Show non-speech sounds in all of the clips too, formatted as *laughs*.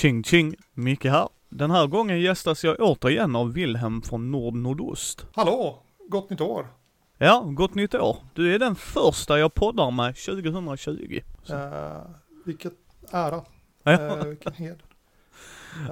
Ching ching, Micke här. Den här gången gästas jag återigen av Wilhelm från Nord Nordost. Hallå! Gott nytt år! Ja, gott nytt år. Du är den första jag poddar med 2020. Så. Uh, vilket ära. Ja. Uh, vilken heder. Uh,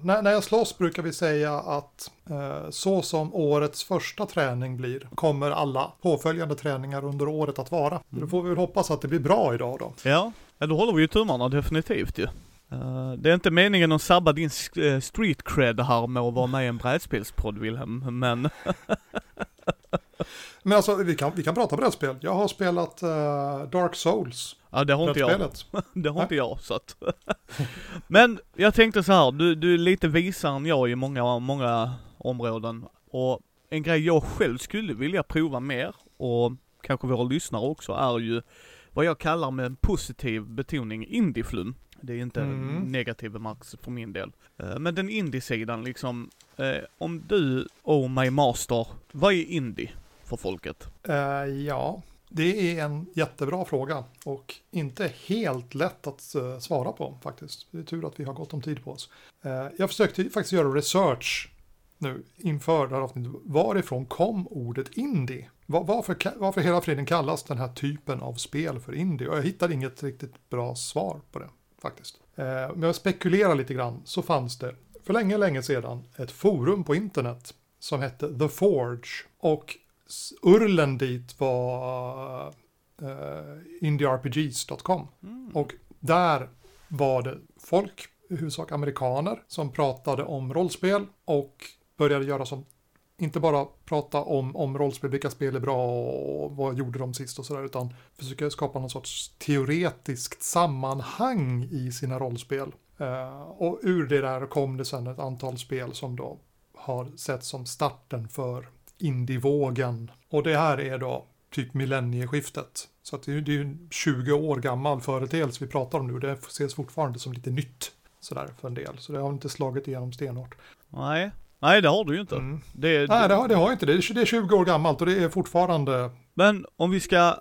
när, när jag slåss brukar vi säga att uh, så som årets första träning blir kommer alla påföljande träningar under året att vara. Mm. Då får vi väl hoppas att det blir bra idag då. Ja, ja då håller vi ju tummarna definitivt ju. Uh, det är inte meningen att sabba din eh, street cred här med att vara med i en brädspelspodd Wilhelm, men *laughs* Men alltså vi kan, vi kan prata brädspel. Jag har spelat uh, Dark Souls. ja, det har inte jag. *laughs* Det har inte jag så att. *laughs* Men jag tänkte så här, du, du är lite visare än jag i många, många områden. Och en grej jag själv skulle vilja prova mer, och kanske våra lyssnare också, är ju vad jag kallar med en positiv betoning indieflum. Det är inte Mm. negativ bemärkelse för min del. Eh, Men den indie-sidan liksom, eh, om du, oh my master, vad är indie för folket? Eh, ja, det är en jättebra fråga och inte helt lätt att svara på faktiskt. Det är tur att vi har gott om tid på oss. Jag försökte faktiskt göra research nu inför det här avsnittet. Varifrån kom ordet indie? Va- Varför, varför hela friden kallas den här typen av spel för indie? Och jag hittade inget riktigt bra svar på det faktiskt. Eh, Om jag spekulerar lite grann så fanns det för länge, länge sedan ett forum på internet som hette The Forge. Och urlen dit var uh, indierpgs.com. Och där var det folk, i huvudsak amerikaner, som pratade om rollspel och började göra som, inte bara prata om, om rollspel, vilka spel är bra och vad gjorde de sist och sådär, utan försöka skapa någon sorts teoretiskt sammanhang i sina rollspel. Eh, och ur det där kom det sen ett antal spel som då har sett som starten för indievågen. Och det här är då typ millennieskiftet. Så att det, är- det är ju en 20 år gammal företeelse vi pratar om nu. Det ses fortfarande som lite nytt sådär för en del. Så det har inte slagit igenom stenhårt. Nej, nej det har du ju inte. Mm. Det, Nej, det har, det har inte det. Är- Det är 20 år gammalt och det är fortfarande... Men om vi ska,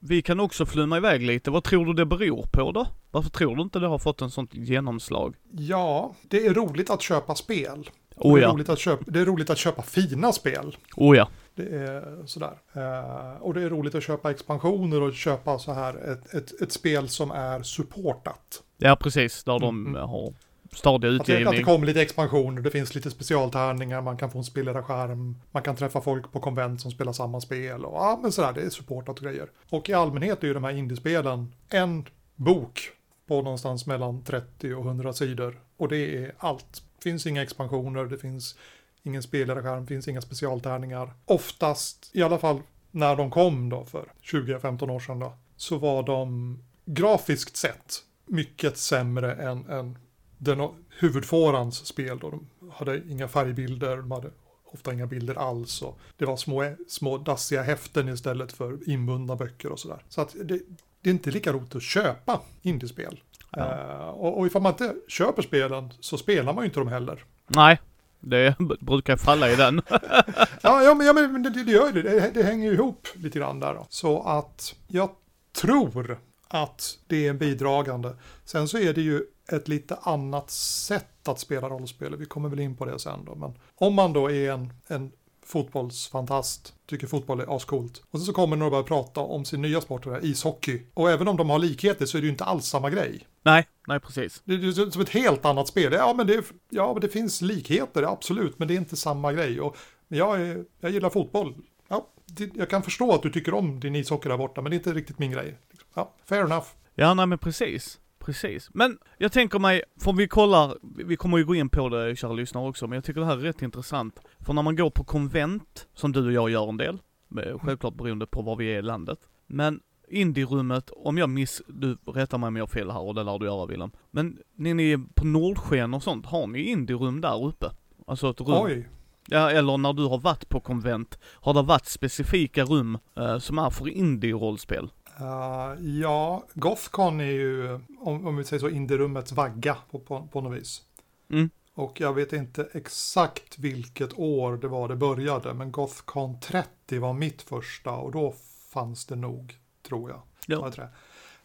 vi kan också flumma iväg lite. Vad tror du det beror på då? Varför tror du inte det har fått en sånt genomslag? Ja, det är roligt att köpa spel. Oh det, är ja, roligt att köpa, det är roligt att köpa fina spel. oh ja. Det är sådär. Eh, och det är roligt att köpa expansioner och köpa så här ett, ett, ett spel som är supportat. Ja precis, där de Mm. har Stadiga Att det, att det kommer lite expansioner, det finns lite specialtärningar, man kan få en spelledarskärm, man kan träffa folk på konvent som spelar samma spel och ja, men sådär, det är supportat och grejer. Och i allmänhet är ju de här indiespelen en bok på någonstans mellan 30 och 100 sidor och det är allt. Det finns inga expansioner, det finns ingen spelledarskärm, det finns inga specialtärningar. Oftast, i alla fall när de kom då för 20-15 år sedan då, så var de grafiskt sett mycket sämre än, än den huvudfårans spel då. De hade inga färgbilder, de hade ofta inga bilder alls och det var små, små dassiga häften istället för inbundna böcker och sådär. Så att det, det är inte lika roligt att köpa indiespel. Ja. Eh, och, och ifall man inte köper spelen så spelar man ju inte dem heller. Nej, det *laughs* brukar falla i den. *laughs* *laughs* Ja, ja men, ja, men det, det gör ju det. det. Det hänger ihop lite grann där. Då. Så att jag tror att det är en bidragande. Sen så är det ju ett lite annat sätt att spela rollspel. Vi kommer väl in på det sen då. Men om man då är en, en fotbollsfantast, tycker fotboll är ascoolt. Och sen så kommer några och börjar prata om sin nya sport, här, ishockey. Och även om de har likheter så är det ju inte alls samma grej. Nej, nej precis. Det är som ett helt annat spel. Ja, men det, ja, men det finns likheter, absolut, men det är inte samma grej. Och jag, är, jag gillar fotboll. Ja, det, jag kan förstå att du tycker om din ishockey där borta, men det är inte riktigt min grej. Ja, fair enough. Ja, nej men precis. Precis. Men jag tänker mig, för vi kollar, vi kommer ju gå in på det kära lyssnare också, men jag tycker det här är rätt intressant. För när man går på konvent, som du och jag gör en del, med- självklart beroende på var vi är i landet. Men indierummet, om jag miss, du rättar mig om jag har fel här och det lär du göra Willem. Men när ni är på Nordsken och sånt, har ni indierum där uppe? Alltså ett rum? Oj, Ja, eller när du har varit på konvent, har det varit specifika rum eh, som är för indie-rollspel? Uh, ja, Gothcon är ju, om, om vi säger så, indierummets vagga på, på, på något vis. Mm. Och jag vet inte exakt vilket år det var det började, men Gothcon 30 var mitt första och då fanns det nog, tror jag. Ja. Ja.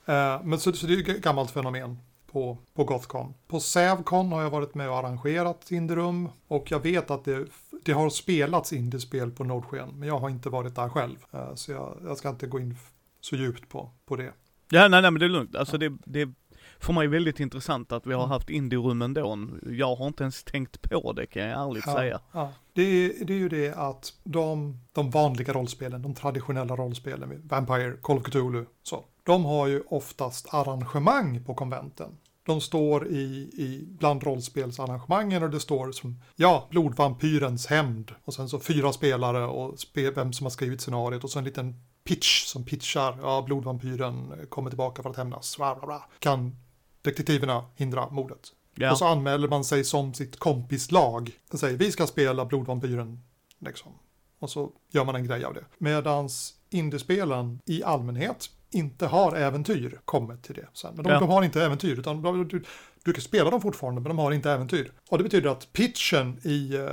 Jag. Eh, men så, så det är ju ett gammalt fenomen. på, på Gothcon. På Sävcon har jag varit med och arrangerat indierum och jag vet att det, det har spelats indiespel på Nordsken, men jag har inte varit där själv. Eh, Så jag, jag ska inte gå in så djupt på, på det. Ja, nej, nej men det är lugnt. Alltså det, det för mig väldigt intressant att vi har haft indie-rum ändå. Jag har inte ens tänkt på det kan jag ärligt säga. Ja. Det, är, det är ju det att de, de vanliga rollspelen, de traditionella rollspelen, Vampire, Call of Cthulhu, så, de har ju oftast arrangemang på konventen. De står i, i bland rollspelsarrangemangen och det står som ja, blodvampyrens hämnd och sen så fyra spelare och spe, vem som har skrivit scenariot och så en liten pitch som pitchar, ja, blodvampyren kommer tillbaka för att hämnas, bla, bla, bla. Kan detektiverna hindra mordet? Ja. Och så anmäler man sig som sitt kompislag. Och säger vi ska spela blodvampyren. Liksom. Och så gör man en grej av det. Medans indiespelen i allmänhet inte har äventyr kommit till det sen. Men de, Ja. de har inte äventyr, utan de, du, du kan spela dem fortfarande, men de har inte äventyr. Och det betyder att pitchen i uh,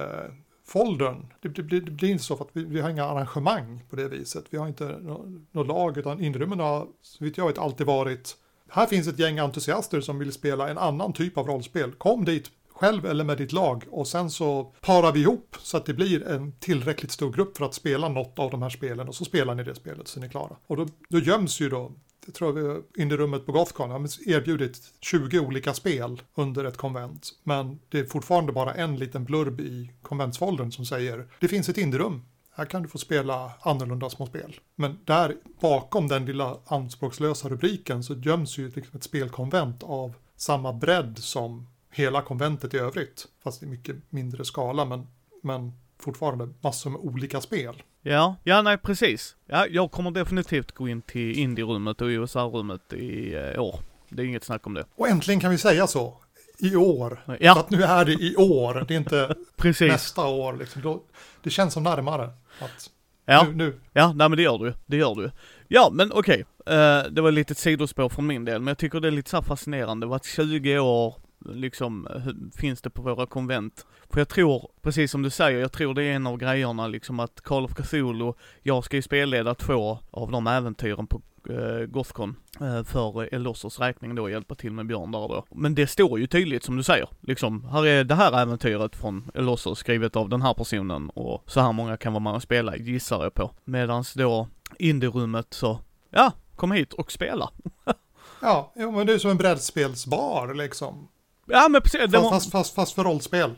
foldern, det, det, blir- det blir inte så för att vi, vi har inga arrangemang på det viset. Vi har inte nå- något lag, utan inrymmen har, så vitt jag vet, alltid varit här finns ett gäng entusiaster som vill spela en annan typ av rollspel. Kom dit själv eller med ditt lag och sen så parar vi ihop så att det blir en tillräckligt stor grupp för att spela något av de här spelen och så spelar ni det spelet så är ni klara. Och då, då göms ju då, jag tror vi in i rummet på Gothcon har erbjudit 20 olika spel under ett konvent. Men det är fortfarande bara en liten blurb i konventsfoldern som säger det finns ett indierum. Här kan du få spela annorlunda små spel. Men där bakom den lilla anspråkslösa rubriken så göms ju liksom ett spelkonvent av samma bredd som hela konventet i övrigt. Fast i mycket mindre skala men, men fortfarande massor med olika spel. Ja, ja nej precis. Ja, jag kommer definitivt gå in till indie-rummet och USA-rummet i eh, år. Det är inget snack om det. Och äntligen kan vi säga så. I år. För Ja, att nu är det i år. Det är inte *laughs* precis. nästa år. Liksom. Då, det känns som närmare. Att Ja, nu, nu. ja, nej men det gör du. Det gör du. Ja, men okej. Eh, det var lite ett sidospår från min del, men jag tycker det är lite så fascinerande. Vad 20 år liksom eh, finns det på våra konvent. För jag tror, precis som du säger, jag tror det är en av grejerna liksom att Call of Cthulhu, jag ska ju spelleda två av de äventyren på eh, Gothcon eh, för Elossos räkning då, hjälpa till med Björn där då. Men det står ju tydligt som du säger, liksom, här är det här äventyret från Elossos skrivet av den här personen och så här många kan vara med och spela, gissar jag på. Medans då indierummet så, ja, kom hit och spela. *laughs* Ja, jo, men det är som en brädspelsbar liksom. Ja men precis, Fast, var, fast, fast, fast för rollspel.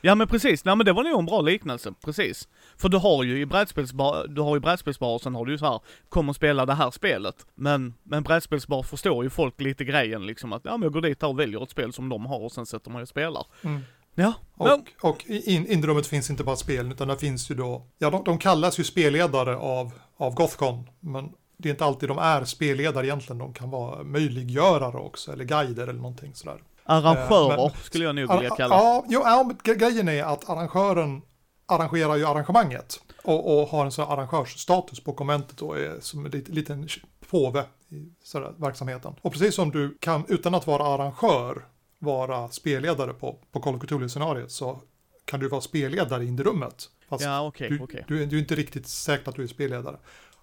ja men precis, nej men det var nog en bra liknelse, precis. För du har ju i brädspelsbar, du har ju brädspelsbar och sen har du ju så här, kom och spela det här spelet. Men, men brädspelsbar förstår ju folk lite grejen liksom att, ja men jag går dit här och väljer ett spel som de har och sen sätter man och spelar. Mm. Ja, men, Och, och i in, inrummet finns inte bara spel, utan det finns ju då, ja de, de kallas ju spelledare av, av Gothcon, men det är inte alltid de är spelledare egentligen, de kan vara möjliggörare också, eller guider eller någonting sådär. Arrangörer men- skulle jag nog vilja kalla. Ja, jo, ja, grejen är att arrangören arrangerar ju arrangemanget och, och har en sån här arrangörsstatus på konventet och är som en liten, påve i sådär, verksamheten. Och precis som du kan, utan att vara arrangör, vara spelledare på, på Call of Cthulhu-scenariot så kan du vara spelledare in i rummet. Fast Ja okej, du, okej. du, är- du är inte riktigt säker att du är spelledare.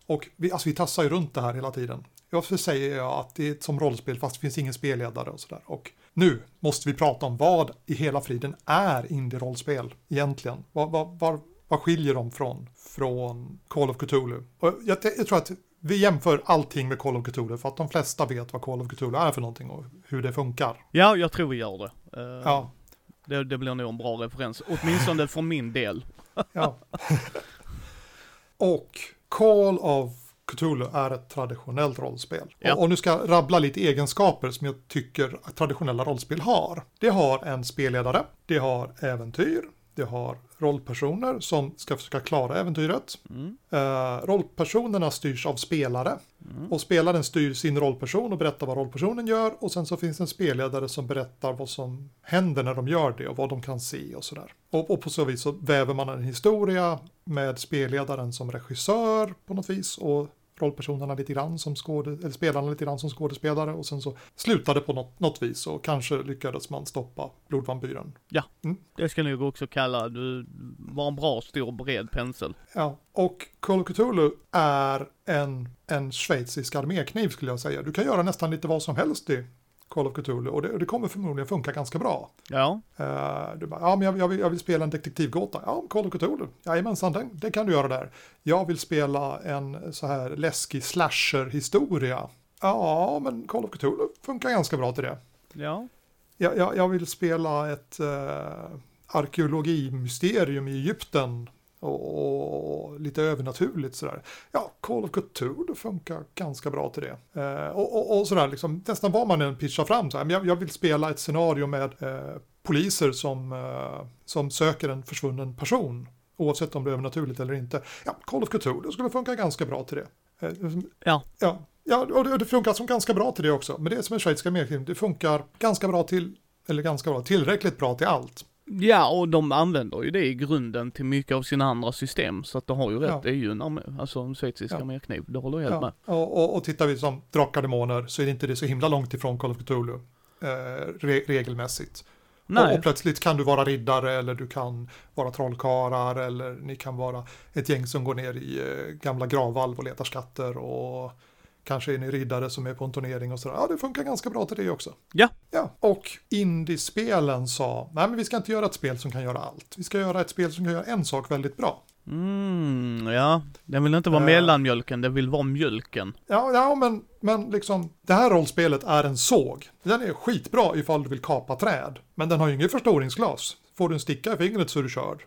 Och vi, alltså vi tassar ju runt det här hela tiden. Varför säger jag att det är som rollspel fast det finns ingen spelledare och sådär. Och nu måste vi prata om vad i hela friden är indie-rollspel egentligen. Vad, vad, vad, vad skiljer de från, från Call of Cthulhu? Och jag, jag tror att vi jämför allting med Call of Cthulhu för att de flesta vet vad Call of Cthulhu är för någonting och hur det funkar. Ja, jag tror vi gör det. Eh, Ja, det. Det blir nog en bra referens, åtminstone för min del. ja. *laughs* och Call of Cthulhu är ett traditionellt rollspel. Ja. Och, och nu ska jag rabbla lite egenskaper som jag tycker att traditionella rollspel har. Det har en spelledare, det har äventyr, det har rollpersoner som ska försöka klara äventyret. Mm. Eh, rollpersonerna styrs av spelare. Och spelaren styr sin rollperson och berättar vad rollpersonen gör. Och sen så finns en spelledare som berättar vad som händer när de gör det och vad de kan se och sådär. Och, och på så vis så väver man en historia med spelledaren som regissör på något vis. Och rollpersonerna lite grann som skåde, eller spelarna lite grann som skådespelare. Och sen så slutade på något, något vis och kanske lyckades man stoppa blodvampyren. Det ska nog också kalla, du var en bra, stor, bred pensel. Ja, och Call of Cthulhu är en, en schweizisk armékniv skulle jag säga. Du kan göra nästan lite vad som helst i Call of Cthulhu och det, och det kommer förmodligen funka ganska bra. Ja. Uh, du bara, ja men jag, jag, vill, jag vill spela en detektivgåta. Ja, Call of Cthulhu. Jajamensan, det, det kan du göra där. Jag vill spela en så här läskig slasher-historia. Ja, men Call of Cthulhu funkar ganska bra till det. Ja. Jag, jag, jag vill spela ett uh, arkeologimysterium i Egypten och, och, lite övernaturligt sådär. Ja, Call of Cthulhu funkar ganska bra till det. Eh, och, och, sådär, liksom, nästan vad man än pitchar fram, så här, jag, jag vill spela ett scenario med eh, poliser som, eh, som söker en försvunnen person. Oavsett om det är övernaturligt eller inte. Ja, Call of Cthulhu skulle funka ganska bra till det. Eh, ja. ja. Ja, och det, det funkar som ganska bra till det också. Men det är som en schweiziska arméfilm, det funkar ganska bra till, eller ganska bra, tillräckligt bra till allt. Ja, och de använder ju det i grunden till mycket av sina andra system, så att de har ju rätt. Ja. Det är ju en, armé, alltså en schweizisk ja. armékniv, det håller jag helt ja. med. Och, och, och tittar vi som Drakar Demoner så är det inte det så himla långt ifrån Call of Cthulhu, eh, re regelmässigt. Och, och, plötsligt kan du vara riddare eller du kan vara trollkarlar eller ni kan vara ett gäng som går ner i eh, gamla gravvalv och letar skatter och Kanske är ni riddare som är på en turnering och sådär. Ja, det funkar ganska bra till det också. Ja. Ja, och indiespelen sa, nej men vi ska inte göra ett spel som kan göra allt. Vi ska göra ett spel som kan göra en sak väldigt bra. Mm, ja. Den vill inte vara uh, mellanmjölken, den vill vara mjölken. Ja, ja men, men liksom, det här rollspelet är en såg. Den är skitbra ifall du vill kapa träd. Men den har ju inget förstoringsglas. Får du en sticka i fingret så är du körd.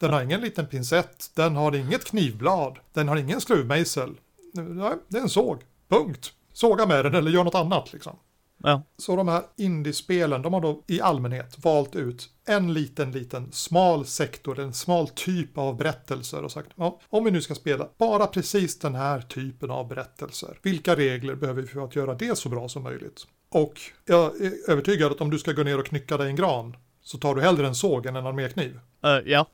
Den har ingen liten pincett, den har inget knivblad, den har ingen skruvmejsel. Nej, det är en såg. Punkt. Såga med den eller gör något annat liksom. Ja. Så de här indiespelen, de har då i allmänhet valt ut en liten, liten smal sektor, en smal typ av berättelser och sagt ja, om vi nu ska spela bara precis den här typen av berättelser, vilka regler behöver vi för att göra det så bra som möjligt? Och jag är övertygad att om du ska gå ner och knycka dig en gran så tar du hellre en såg än en armékniv. Uh, ja.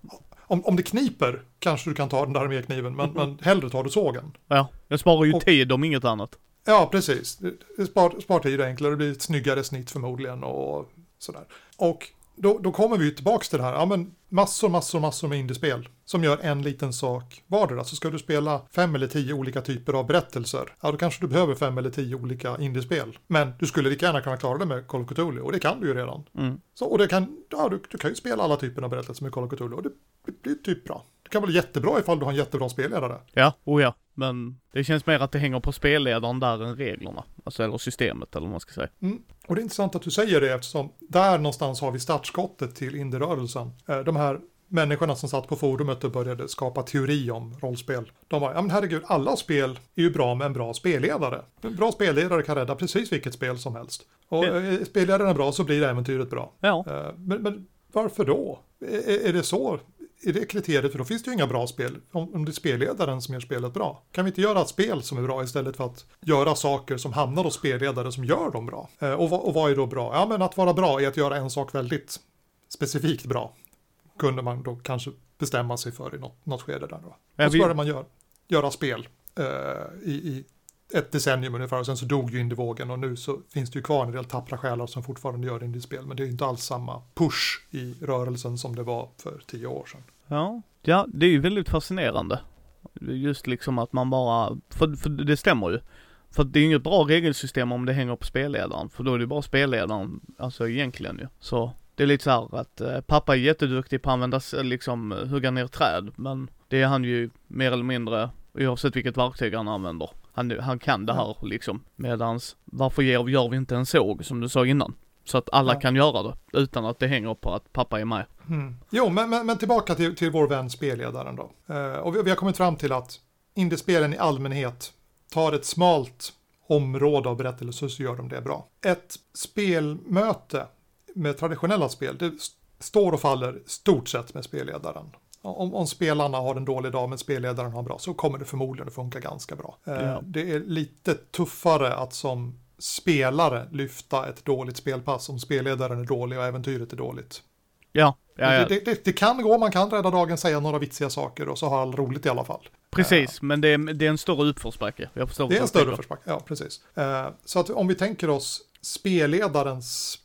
Om, om det kniper kanske du kan ta den där armékniven, men, mm. men hellre tar du sågen. Ja, jag sparar ju och, tid om inget annat. Ja, precis. Spar, spar tid enklare, det blir ett snyggare snitt förmodligen och sådär. Och då, då kommer vi tillbaka till det här, ja men massor, massor, massor med indiespel som gör en liten sak vardera. Så ska du spela fem eller tio olika typer av berättelser, ja då kanske du behöver fem eller tio olika indiespel. Men du skulle lika gärna kunna klara det med Call of Cthulhu och det kan du ju redan. Mm. Så, och det kan, ja, du, du kan ju spela alla typer av berättelser med Call of Cthulhu och det, blir typ bra. Det kan vara jättebra ifall du har en jättebra spelledare. Ja, oh ja. Men det känns mer att det hänger på spelledaren där än reglerna. Alltså eller systemet eller vad man ska säga. Mm. Och det är intressant att du säger det eftersom där någonstans har vi startskottet till indierörelsen. Eh, de här människorna som satt på forumet och började skapa teori om rollspel. De var, ja men herregud, alla spel är ju bra med en bra spelledare. En bra spelledare kan rädda precis vilket spel som helst. Och är spelledaren bra så blir äventyret bra. Ja. Eh, men, men varför då? Är, är det så är det kriteriet, för då finns det ju inga bra spel. Om, om det är spelledaren som gör spelet bra. Kan vi inte göra ett spel som är bra istället för att göra saker som hamnar hos spelledare som gör dem bra? Eh, och, och vad är då bra? Ja, men att vara bra är att göra en sak väldigt specifikt bra. Kunde man då kanske bestämma sig för i något, något skede där då. Och så började man gör, göra spel eh, i, i ett decennium ungefär och sen så dog ju indievågen och nu så finns det ju kvar en del tappra själar som fortfarande gör indiespel men det är ju inte alls samma push i rörelsen som det var för tio år sedan. Ja, ja det är ju väldigt fascinerande. Just liksom att man bara, för, för det stämmer ju. För det är ju inget bra regelsystem om det hänger på spelledaren, för då är det bara spelledaren, alltså egentligen ju. Så det är lite så här att eh, pappa är jätteduktig på att använda, liksom hugga ner träd, men det är han ju mer eller mindre oavsett vilket verktyg han använder. Han, han kan det här liksom. Medans, varför gör, gör vi inte en såg som du sa innan? Så att alla ja. kan göra det utan att det hänger på att pappa är med. Mm. Jo, men, men, men, tillbaka till, till vår vän spelledaren då. Uh, och vi, vi, har kommit fram till att indiespelen i allmänhet tar ett smalt område av berättelser så gör de det bra. Ett spelmöte med traditionella spel, det står och faller stort sett med spelledaren. Om, om, spelarna har en dålig dag men spelledaren har bra så kommer det förmodligen att funka ganska bra. Uh, ja. Det är lite tuffare att som spelare lyfta ett dåligt spelpass om spelledaren är dålig och äventyret är dåligt. Ja, ja, ja. Det, det, det, kan gå, man kan rädda dagen, säga några vitsiga saker och så har alla roligt i alla fall. Precis, uh, men det är, det är en större uppförsbacke. Jag förstår det är en större uppförsbacke, ja precis. Uh, så att om vi tänker oss spelledarens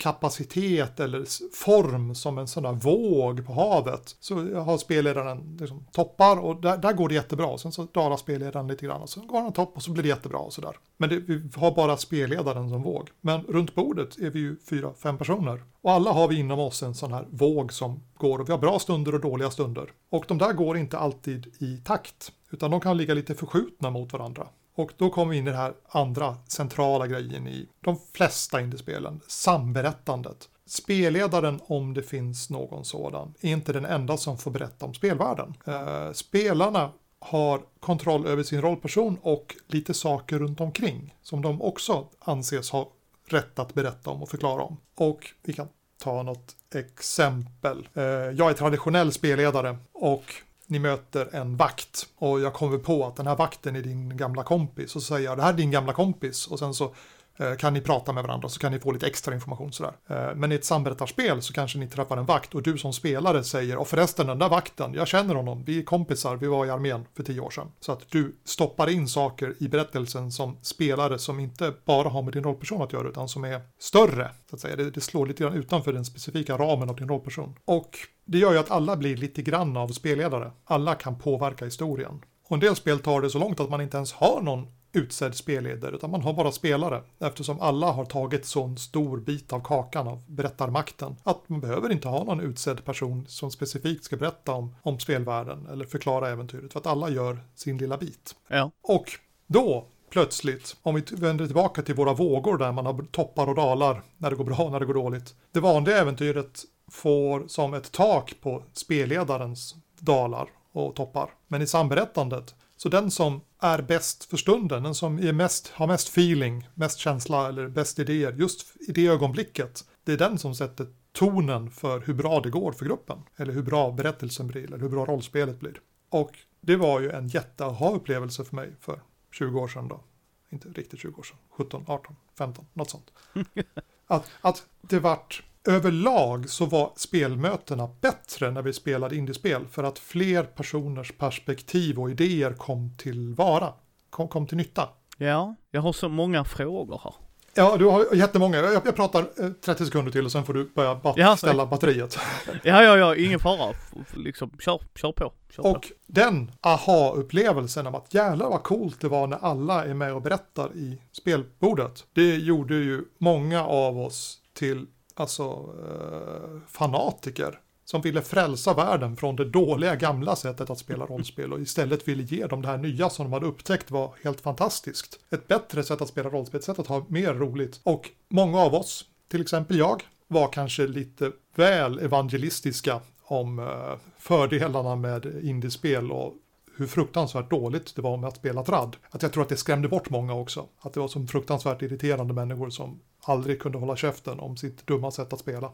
kapacitet eller form som en sån där våg på havet. Så har spelledaren liksom toppar och där, där går det jättebra. Sen så dalar spelledaren lite grann och så går han topp och så blir det jättebra och sådär. Men det, vi har bara spelledaren som våg. Men runt bordet är vi ju fyra, fem personer. Och alla har vi inom oss en sån här våg som går och vi har bra stunder och dåliga stunder. Och de där går inte alltid i takt, utan de kan ligga lite förskjutna mot varandra. Och då kommer vi in i den här andra centrala grejen i de flesta indiespelen, samberättandet. Spelledaren, om det finns någon sådan, är inte den enda som får berätta om spelvärlden. Eh, spelarna har kontroll över sin rollperson och lite saker runt omkring som de också anses ha rätt att berätta om och förklara om. Och vi kan ta något exempel. Eh, jag är traditionell spelledare och ni möter en vakt och jag kommer på att den här vakten är din gamla kompis. Och så säger jag det här är din gamla kompis. Och sen så Eh, kan ni prata med varandra så kan ni få lite extra information sådär. Eh, men i ett samberättarspel så kanske ni träffar en vakt och du som spelare säger och förresten den där vakten, jag känner honom, vi är kompisar, vi var i armén för tio år sedan. Så att du stoppar in saker i berättelsen som spelare som inte bara har med din rollperson att göra utan som är större. Så att säga. Det, det slår lite grann utanför den specifika ramen av din rollperson. Och det gör ju att alla blir lite grann av spelledare. Alla kan påverka historien. Och en del spel tar det så långt att man inte ens har någon utsedd spelledare utan man har bara spelare eftersom alla har tagit sån stor bit av kakan av berättarmakten att man behöver inte ha någon utsedd person som specifikt ska berätta om, om spelvärlden eller förklara äventyret för att alla gör sin lilla bit. Ja. Och då plötsligt, om vi vänder tillbaka till våra vågor där man har toppar och dalar när det går bra och när det går dåligt. Det vanliga äventyret får som ett tak på spelledarens dalar och toppar. Men i samberättandet så den som är bäst för stunden, den som är mest, har mest feeling, mest känsla eller bäst idéer just i det ögonblicket, det är den som sätter tonen för hur bra det går för gruppen. Eller hur bra berättelsen blir, eller hur bra rollspelet blir. Och det var ju en jätteaha-upplevelse för mig för 20 år sedan då. Inte riktigt 20 år sedan, 17, 18, 15, något sånt. *laughs* att, att det vart överlag så var spelmötena bättre när vi spelade indiespel för att fler personers perspektiv och idéer kom till vara, kom, kom till nytta. Ja, jag har så många frågor här. Ja, du har jättemånga. Jag, jag pratar 30 eh, sekunder till och sen får du börja bat ja, ställa batteriet. *laughs* Ja, ja, ja, ingen fara. Liksom, kör, kör på. Kör och på. den aha-upplevelsen av att jävlar vad coolt det var när alla är med och berättar i spelbordet. Det gjorde ju många av oss till alltså eh, fanatiker som ville frälsa världen från det dåliga gamla sättet att spela rollspel och istället ville ge dem det här nya som de hade upptäckt var helt fantastiskt. Ett bättre sätt att spela rollspel, ett sätt att ha mer roligt. Och många av oss, till exempel jag, var kanske lite väl evangelistiska om eh, fördelarna med indiespel och hur fruktansvärt dåligt det var med att spela tradd. Att jag tror att det skrämde bort många också. Att det var som fruktansvärt irriterande människor som aldrig kunde hålla käften om sitt dumma sätt att spela.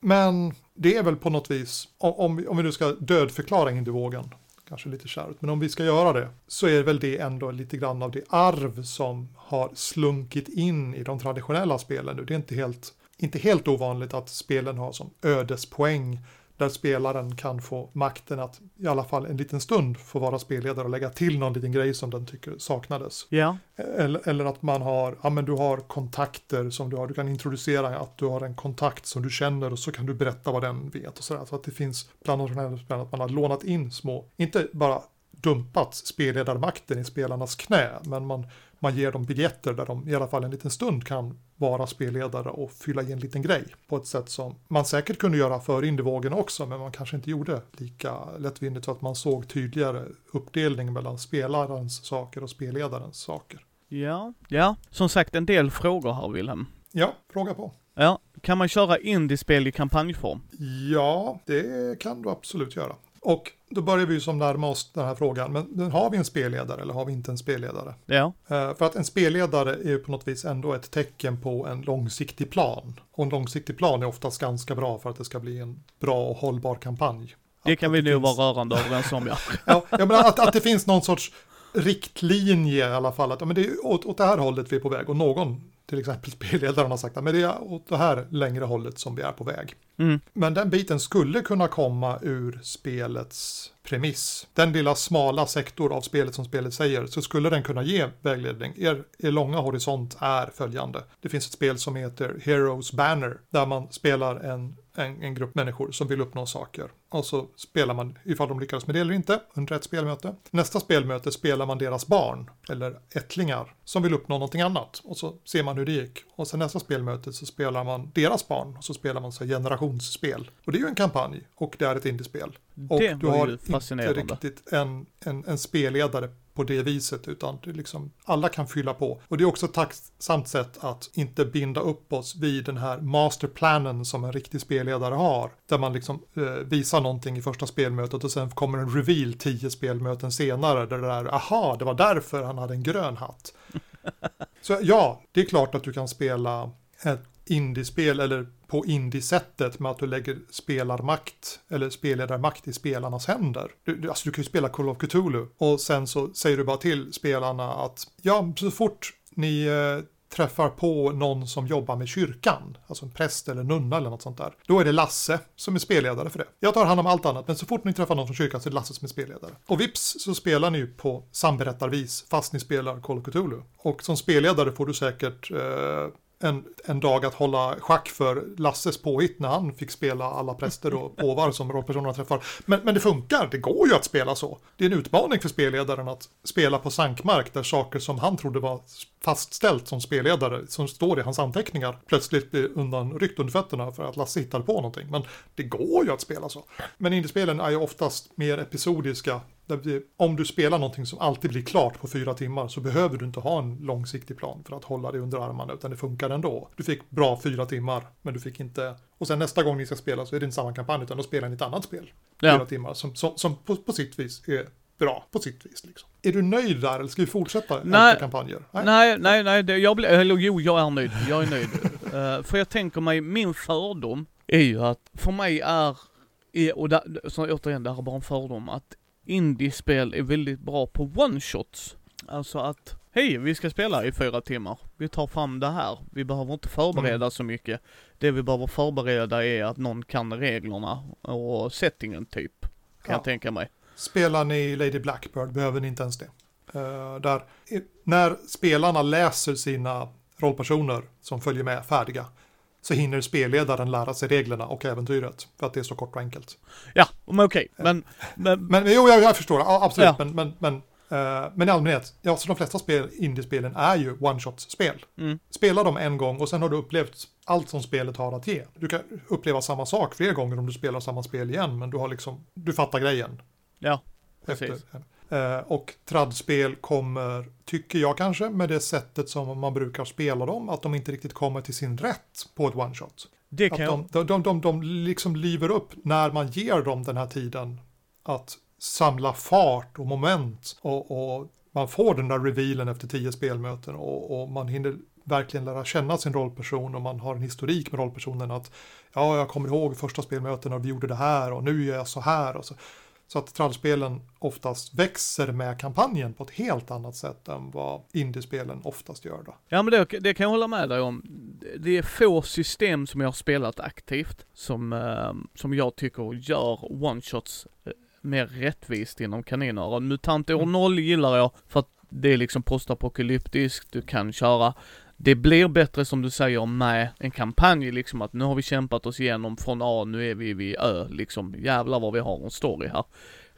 Men det är väl på något vis, om, vi, om vi nu ska dödförklara indievågen, kanske lite kärvt, men om vi ska göra det, så är väl det ändå lite grann av det arv som har slunkit in i de traditionella spelen nu. Det är inte helt, inte helt ovanligt att spelen har som ödespoäng där spelaren kan få makten att i alla fall en liten stund få vara spelledare och lägga till någon liten grej som den tycker saknades. Ja. Eller, eller att man har, ja men du har kontakter som du har, du kan introducera att du har en kontakt som du känner och så kan du berätta vad den vet och sådär. Så att det finns bland de spelen att man har lånat in små, inte bara dumpat spelledarmakten i spelarnas knä, men man, man ger dem biljetter där de i alla fall en liten stund kan vara spelledare och fylla i en liten grej på ett sätt som man säkert kunde göra för indievågen också, men man kanske inte gjorde lika lättvindigt så att man såg tydligare uppdelning mellan spelarens saker och spelledarens saker. Ja, ja, som sagt en del frågor här Wilhelm. Ja, fråga på. Ja, kan man köra indiespel i kampanjform? Ja, det kan du absolut göra. Och då börjar vi ju som närma oss den här frågan, men har vi en spelledare eller har vi inte en spelledare? Ja. Uh, för att en spelledare är ju på något vis ändå ett tecken på en långsiktig plan. Och en långsiktig plan är oftast ganska bra för att det ska bli en bra och hållbar kampanj. Det kan att vi nog vara rörande överens om ja. *laughs* ja, jag menar att, att det finns någon sorts riktlinje i alla fall, att ja, men det är åt, åt det här hållet vi är på väg och någon till exempel *laughs* spelledaren har sagt att men det är åt det här längre hållet som vi är på väg. Mm. Men den biten skulle kunna komma ur spelets premiss. Den lilla smala sektor av spelet som spelet säger så skulle den kunna ge vägledning. Er, er långa horisont är följande. Det finns ett spel som heter Heroes Banner där man spelar en en, en, grupp människor som vill uppnå saker. Och så spelar man ifall de lyckas med det eller inte under ett spelmöte. Nästa spelmöte spelar man deras barn eller ättlingar som vill uppnå någonting annat. Och så ser man hur det gick. Och sen nästa spelmöte så spelar man deras barn och så spelar man så generationsspel. Och det är ju en kampanj och det är ett indiespel. Och det du har inte riktigt en, en, en spelledare på det viset, utan det liksom, alla kan fylla på. Och det är också ett tacksamt sätt att inte binda upp oss vid den här masterplanen som en riktig spelledare har, där man liksom eh, visar någonting i första spelmötet och sen kommer en reveal tio spelmöten senare, där det är, aha, det var därför han hade en grön hatt. *laughs* Så ja, det är klart att du kan spela ett indiespel eller på indie-sättet med att du lägger spelarmakt eller spelledarmakt i spelarnas händer. Du, alltså du kan ju spela Call of Cthulhu och sen så säger du bara till spelarna att ja, så fort ni eh, träffar på någon som jobbar med kyrkan, alltså en präst eller nunna eller något sånt där, då är det Lasse som är spelledare för det. Jag tar hand om allt annat, men så fort ni träffar någon från kyrkan så är det Lasse som är spelledare. Och vips så spelar ni ju på samberättarvis fast ni spelar Call of Cthulhu. Och som spelledare får du säkert eh, en, en dag att hålla schack för Lasses påhitt när han fick spela alla präster och *laughs* påvar som rollpersonerna träffar. Men, men det funkar, det går ju att spela så. Det är en utmaning för spelledaren att spela på sankmark där saker som han trodde var fastställt som spelledare, som står i hans anteckningar, plötsligt blir undanryckt under fötterna för att Lasse hittade på någonting. Men det går ju att spela så. Men indiespelen är ju oftast mer episodiska det, om du spelar någonting som alltid blir klart på fyra timmar så behöver du inte ha en långsiktig plan för att hålla dig under armarna utan det funkar ändå. Du fick bra fyra timmar men du fick inte och sen nästa gång ni ska spela så är det inte samma kampanj utan då spelar ni ett annat spel. Ja. Fyra timmar som, som, som på, på sitt vis är bra på sitt vis. Liksom. Är du nöjd där eller ska vi fortsätta nej, efter kampanjer? Nej, nej, nej, nej det, jag blir, eller jo, jag är nöjd. Jag är nöjd. uh, *laughs* för jag tänker mig, min fördom är ju att för mig är, och där, så återigen, det här är bara en fördom, att indiespel är väldigt bra på one-shots. Alltså att, hej, vi ska spela i fyra timmar. Vi tar fram det här. Vi behöver inte förbereda mm. så mycket. Det vi behöver förbereda är att någon kan reglerna och settingen typ. Kan ja. jag tänka mig. Spelar ni Lady Blackbird behöver ni inte ens det. Uh, där, när spelarna läser sina rollpersoner som följer med färdiga så hinner spelledaren lära sig reglerna och äventyret. För att det är så kort och enkelt. Ja, men okej. Okay. Men, men... men jo, jag, jag förstår. Ja, absolut. Ja. Men, men, men, uh, men i allmänhet, ja, så de flesta spel, indiespelen är ju one-shot-spel. Mm. Spela dem en gång och sen har du upplevt allt som spelet har att ge. Du kan uppleva samma sak fler gånger om du spelar samma spel igen, men du har liksom, du fattar grejen. Ja, precis. Efter, Eh, och tradspel kommer, tycker jag kanske, med det sättet som man brukar spela dem, att de inte riktigt kommer till sin rätt på ett one-shot. Det kan att de, de, de, de liksom liver upp när man ger dem den här tiden att samla fart och moment och, och man får den där revealen efter tio spelmöten och, och, man hinner verkligen lära känna sin rollperson och man har en historik med rollpersonen att ja, jag kommer ihåg första spelmötena och vi gjorde det här och nu gör jag så här och så. Så att trallspelen oftast växer med kampanjen på ett helt annat sätt än vad indiespelen oftast gör då. Ja men det, det kan jag hålla med dig om. Det är få system som jag har spelat aktivt som, eh, som jag tycker gör one-shots eh, mer rättvist inom kaniner. Mutant år 0 mm. gillar jag för att det är liksom postapokalyptiskt, du kan köra det blir bättre som du säger med en kampanj liksom att nu har vi kämpat oss igenom från A, nu är vi vid Ö liksom. Jävlar vad vi har en story här.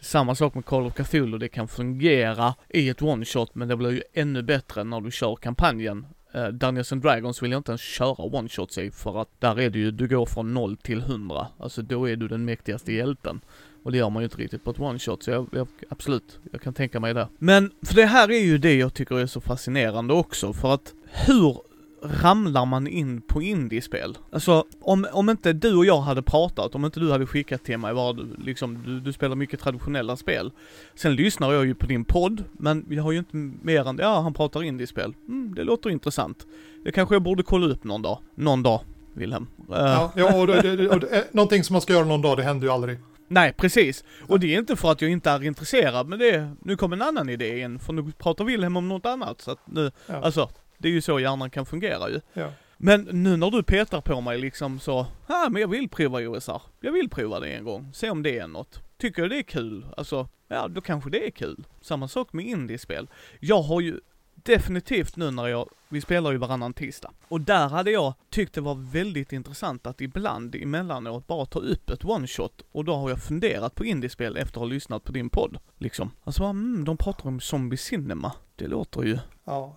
Samma sak med Call of Cthulhu, det kan fungera i ett one-shot men det blir ju ännu bättre när du kör kampanjen. Uh, Dungeons and Dragons vill jag inte ens köra one-shots i för att där är det ju, du går från 0 till 100. Alltså då är du den mäktigaste hjälten. Och det gör man ju inte riktigt på ett one-shot, så jag, jag, absolut, jag kan tänka mig det. Men, för det här är ju det jag tycker är så fascinerande också, för att hur ramlar man in på indiespel? Alltså, om, om inte du och jag hade pratat, om inte du hade skickat till mig vad liksom, du, du spelar mycket traditionella spel. Sen lyssnar jag ju på din podd, men jag har ju inte mer än, ja han pratar indiespel. Mm, det låter intressant. Det kanske jag borde kolla upp någon dag. Någon dag, Wilhelm. Ja, ja och, det, och det, någonting som man ska göra någon dag, det händer ju aldrig. Nej, precis. Och det är inte för att jag inte är intresserad, men det, nu kom en annan idé in, för nu pratar Wilhelm om något annat. Så att nu, ja. alltså, Det är ju så hjärnan kan fungera ju. Ja. Men nu när du petar på mig liksom så, ja men jag vill prova OSR. Jag vill prova det en gång, se om det är något. Tycker jag det är kul, alltså, ja då kanske det är kul. Samma sak med indiespel. Jag har ju definitivt nu när jag, vi spelar ju varannan tisdag. Och där hade jag tyckt det var väldigt intressant att ibland emellanåt bara ta upp ett one shot och då har jag funderat på indiespel efter att ha lyssnat på din podd. Liksom. Alltså, mm, de pratar om zombie cinema. Det låter ju... Ja,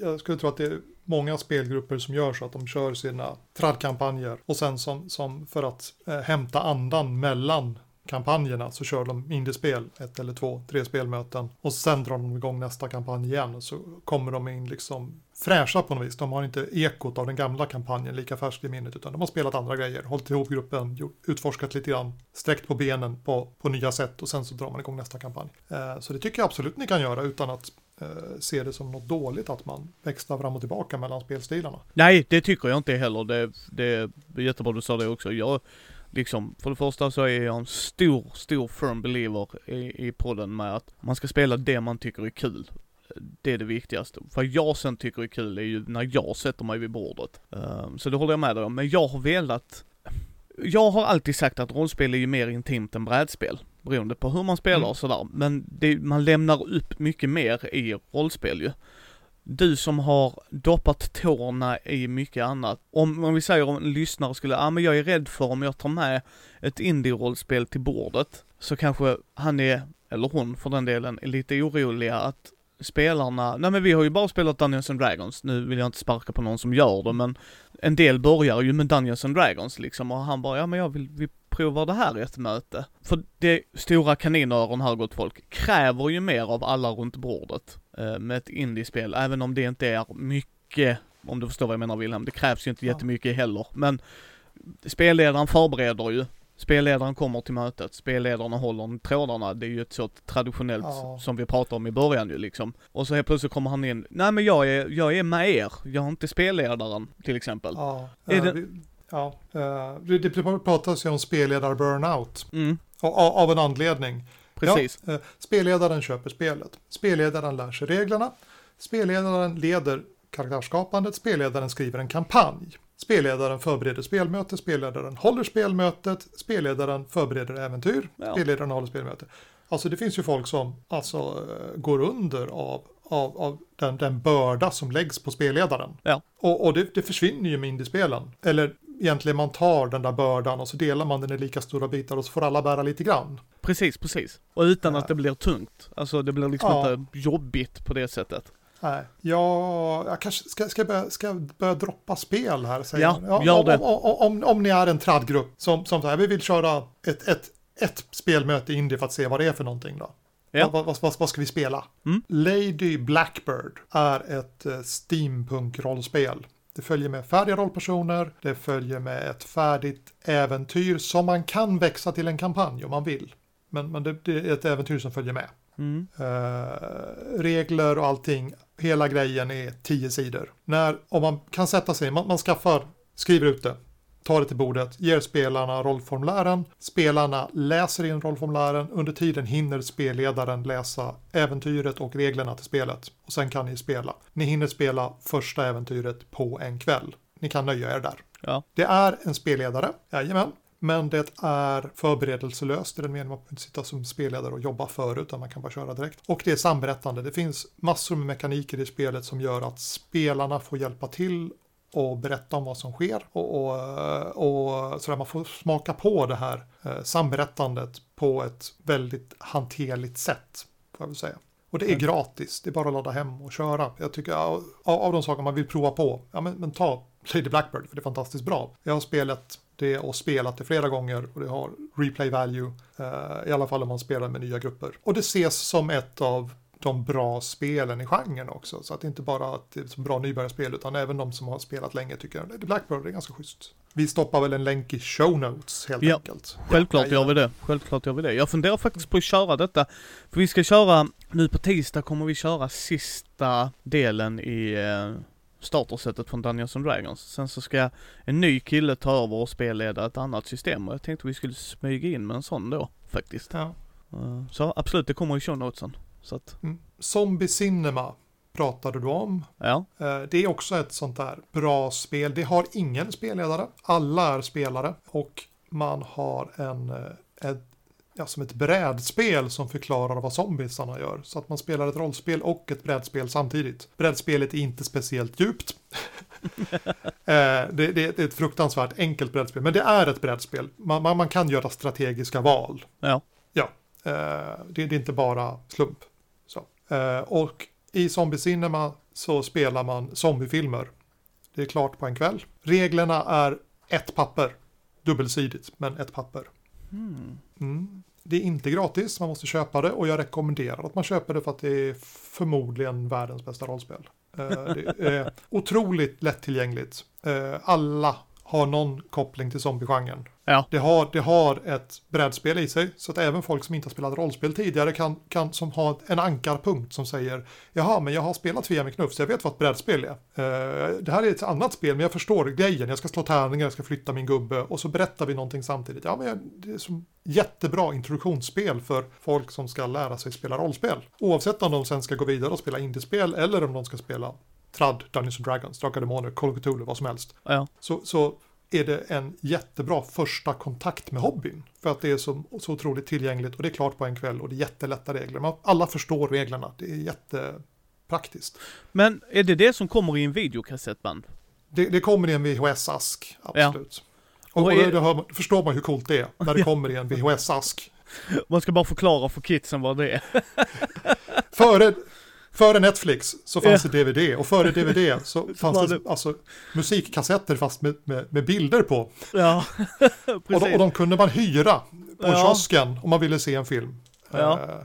jag skulle tro att det är många spelgrupper som gör så att de kör sina tradkampanjer och sen som, som för att eh, hämta andan mellan kampanjerna så kör de indiespel, ett eller två, tre spelmöten och sen drar de igång nästa kampanj igen och så kommer de in liksom fräscha på något vis. De har inte ekot av den gamla kampanjen lika färskt i minnet utan de har spelat andra grejer, hållit ihop gruppen, utforskat lite grann, sträckt på benen på, på nya sätt och sen så drar man igång nästa kampanj. Eh, så det tycker jag absolut ni kan göra utan att eh, se det som något dåligt att man växlar fram och tillbaka mellan spelstilarna. Nej, det tycker jag inte heller. Det, det är jättebra du sa det också. Jag, liksom, för det första så är jag en stor, stor firm believer i, i podden med att man ska spela det man tycker är kul. Det är det viktigaste. Vad jag sen tycker är kul är ju när jag sätter mig vid bordet. Ehm, så det håller jag med dig om. Men jag har velat, jag har alltid sagt att rollspel är ju mer intimt än brädspel. Beroende på hur man spelar Mm. och sådär. Men det, man lämnar upp mycket mer i rollspel ju du som har doppat tårna i mycket annat. Om, om vi säger om en lyssnare skulle, ja ah, men jag är rädd för om jag tar med ett indie-rollspel till bordet, så kanske han är, eller hon för den delen, är lite oroliga att spelarna, nej men vi har ju bara spelat Dungeons and Dragons, nu vill jag inte sparka på någon som gör det men en del börjar ju med Dungeons and Dragons liksom och han bara, ja men jag vill, vi provar det här i ett möte. För det stora kaninöron här gott folk kräver ju mer av alla runt bordet eh, med ett indiespel, även om det inte är mycket, om du förstår vad jag menar Wilhelm, det krävs ju inte jättemycket heller, men spelledaren förbereder ju, spelledaren kommer till mötet, spelledarna håller trådarna, det är ju ett sånt traditionellt Ja. som vi pratade om i början ju liksom. Och så helt plötsligt kommer han in, nej men jag är, jag är med er, jag är inte spelledaren till exempel. Ja, Är eh, det- vi, ja eh, det, pratas ju om spelledar-burnout Mm, av, av en anledning. precis. Ja, eh, spelledaren köper spelet. Spelledaren lär sig reglerna. Spelledaren leder karaktärsskapandet. Spelledaren skriver en kampanj. Spelledaren förbereder spelmöte. Spelledaren håller spelmötet. Spelledaren förbereder äventyr. Ja. Spelledaren håller spelmöte. Alltså det finns ju folk som alltså eh, går under av, av, av den, den börda som läggs på spelledaren. Ja. Och, och det, det försvinner ju med indiespelen. Eller egentligen man tar den där bördan och så delar man den i lika stora bitar och så får alla bära lite grann. Precis, precis. Och utan Ja. att det blir tungt. Alltså det blir liksom Ja. inte jobbigt på det sättet. Nej, jag, jag kanske ska, ska, jag börja, ska börja droppa spel här. Säger Ja, gör om, det. Om, om, om, ni är en tradgrupp som, som säger vi vill köra ett, ett, ett spelmöte i Indie för att se vad det är för någonting då. Ja. Vad, vad, vad, vad ska vi spela? Mm. Lady Blackbird är ett eh, steampunk-rollspel. Det följer med färdiga rollpersoner, det följer med ett färdigt äventyr som man kan växa till en kampanj om man vill. Men, men det, det är ett äventyr som följer med. Mm. Eh, regler och allting, hela grejen är tio sidor. När, om man kan sätta sig, man, man skaffar, skriver ut det, tar det till bordet, ger spelarna rollformulären, spelarna läser in rollformulären, under tiden hinner spelledaren läsa äventyret och reglerna till spelet. Och sen kan ni spela. Ni hinner spela första äventyret på en kväll. Ni kan nöja er där. Ja. Det är en spelledare, jajamän. Men det är förberedelselöst i den meningen att man behöver inte sitta som spelledare och jobba förut utan man kan bara köra direkt. Och det är samberättande. Det finns massor med mekaniker i spelet som gör att spelarna får hjälpa till och berätta om vad som sker och, och, och så där man får smaka på det här eh, samberättandet på ett väldigt hanterligt sätt. Får jag väl säga. Och det är Mm. gratis, det är bara att ladda hem och köra. Jag tycker av, av de saker man vill prova på, ja men, men ta Lady Blackbird för det är fantastiskt bra. Jag har spelat det och spelat det flera gånger och det har replay value, eh, i alla fall om man spelar med nya grupper. Och det ses som ett av de bra spelen i genren också, så att det inte bara att det är som bra nybörjarspel utan även de som har spelat länge tycker Lady Blackbird är ganska schysst. Vi stoppar väl en länk i show notes helt Ja. enkelt. Självklart Ja, gör vi det. Självklart gör vi det. Jag funderar faktiskt på att köra detta. För vi ska köra, nu på tisdag kommer vi köra sista delen i eh, startersetet från Dungeons and Dragons. Sen så ska en ny kille ta över och spelleda ett annat system och jag tänkte vi skulle smyga in med en sån då, faktiskt. Ja. Eh, så absolut, det kommer i show notesen. Så att, Mm. Zombie Cinema pratade du om. Ja, Eh, Det är också ett sånt där bra spel. Det har ingen spelledare. Alla är spelare och man har en, eh, ett, ja, som ett brädspel som förklarar vad zombiesarna gör. Så att man spelar ett rollspel och ett brädspel samtidigt. Brädspelet är inte speciellt djupt. *laughs* Eh, det, det är ett fruktansvärt enkelt brädspel, men det är ett brädspel. Man, man, man kan göra strategiska val. ja, Ja, eh, det, det är inte bara slump. Så. Eh, och i Zombie Cinema så spelar man zombiefilmer. Det är klart på en kväll. Reglerna är ett papper. Dubbelsidigt, men ett papper. Mm. Det är inte gratis, man måste köpa det och jag rekommenderar att man köper det för att det är förmodligen världens bästa rollspel. Eh, det är otroligt lättillgängligt. Eh, alla har någon koppling till zombiegenren. ja, Det har, det har ett brädspel i sig, så att även folk som inte har spelat rollspel tidigare kan, kan som har en ankarpunkt som säger Jaha, men jag har spelat Fia med knuff, så jag vet vad ett brädspel är. Eh, det här är ett annat spel, men jag förstår grejen. Jag ska slå tärningar, jag ska flytta min gubbe och så berättar vi någonting samtidigt. Ja, men jag- det är som jättebra introduktionsspel för folk som ska lära sig spela rollspel. Oavsett om de sen ska gå vidare och spela indiespel eller om de ska spela Trad, Dungeons and Dragons, Drakar Demoner, Call of Cthulhu, vad som helst ja. så, så är det en jättebra första kontakt med hobbyn. För att det är så, så otroligt tillgängligt och det är klart på en kväll och det är jättelätta regler. Man, alla förstår reglerna, det är jättepraktiskt. Men är det det som kommer i en videokassettband? Det, det kommer i en VHS-ask, absolut. Och, Och och är- det hör, förstår man hur coolt det är när det kommer i en VHS-ask. Man ska bara förklara för kidsen vad det är. Före, före Netflix så fanns det DVD och före DVD *laughs* så fanns det, alltså musikkassetter fast med, med, med bilder på. Ja, *laughs* Och de, och de kunde man hyra på Ja. kiosken om man ville se en film. Ja. Eh,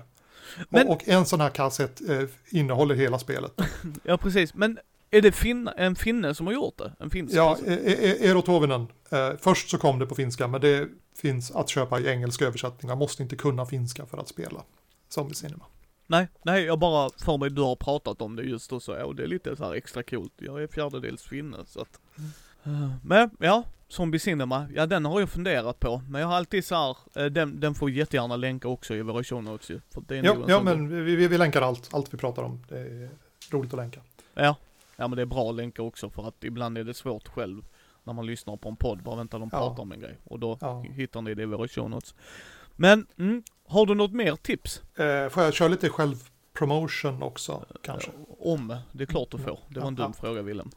Men- och, och en sån här kassett eh, innehåller hela spelet. *laughs* Ja, precis. Men är det fin en finne som har gjort det? En finsk? Ja, person? e- e- Eero Tovinen. Eh, först så kom det på finska, men det finns att köpa i engelsk översättning. Man måste inte kunna finska för att spela Zombie Cinema. Nej, nej, jag bara för mig du har pratat om det just och så, ja, och det är lite så här extra coolt. Jag är fjärdedels finne så att. Eh, Men ja, Zombie Cinema, ja den har jag funderat på. Men jag har alltid så här, eh, den, den får jättegärna länka också i våra show notes ju. För det är Ja, ja men vi, vi, vi länkar allt, allt vi pratar om. Det är roligt att länka. Ja, ja men det är bra länkar också för att ibland är det svårt själv när man lyssnar på en podd, bara vänta de Ja. pratar om en grej. Och då Ja. hittar ni det i våra show notes. Men, mm, har du något mer tips? Eh, får jag köra lite självpromotion också, kanske? Om, det är klart du får. Det var en Ja, dum fråga Willem.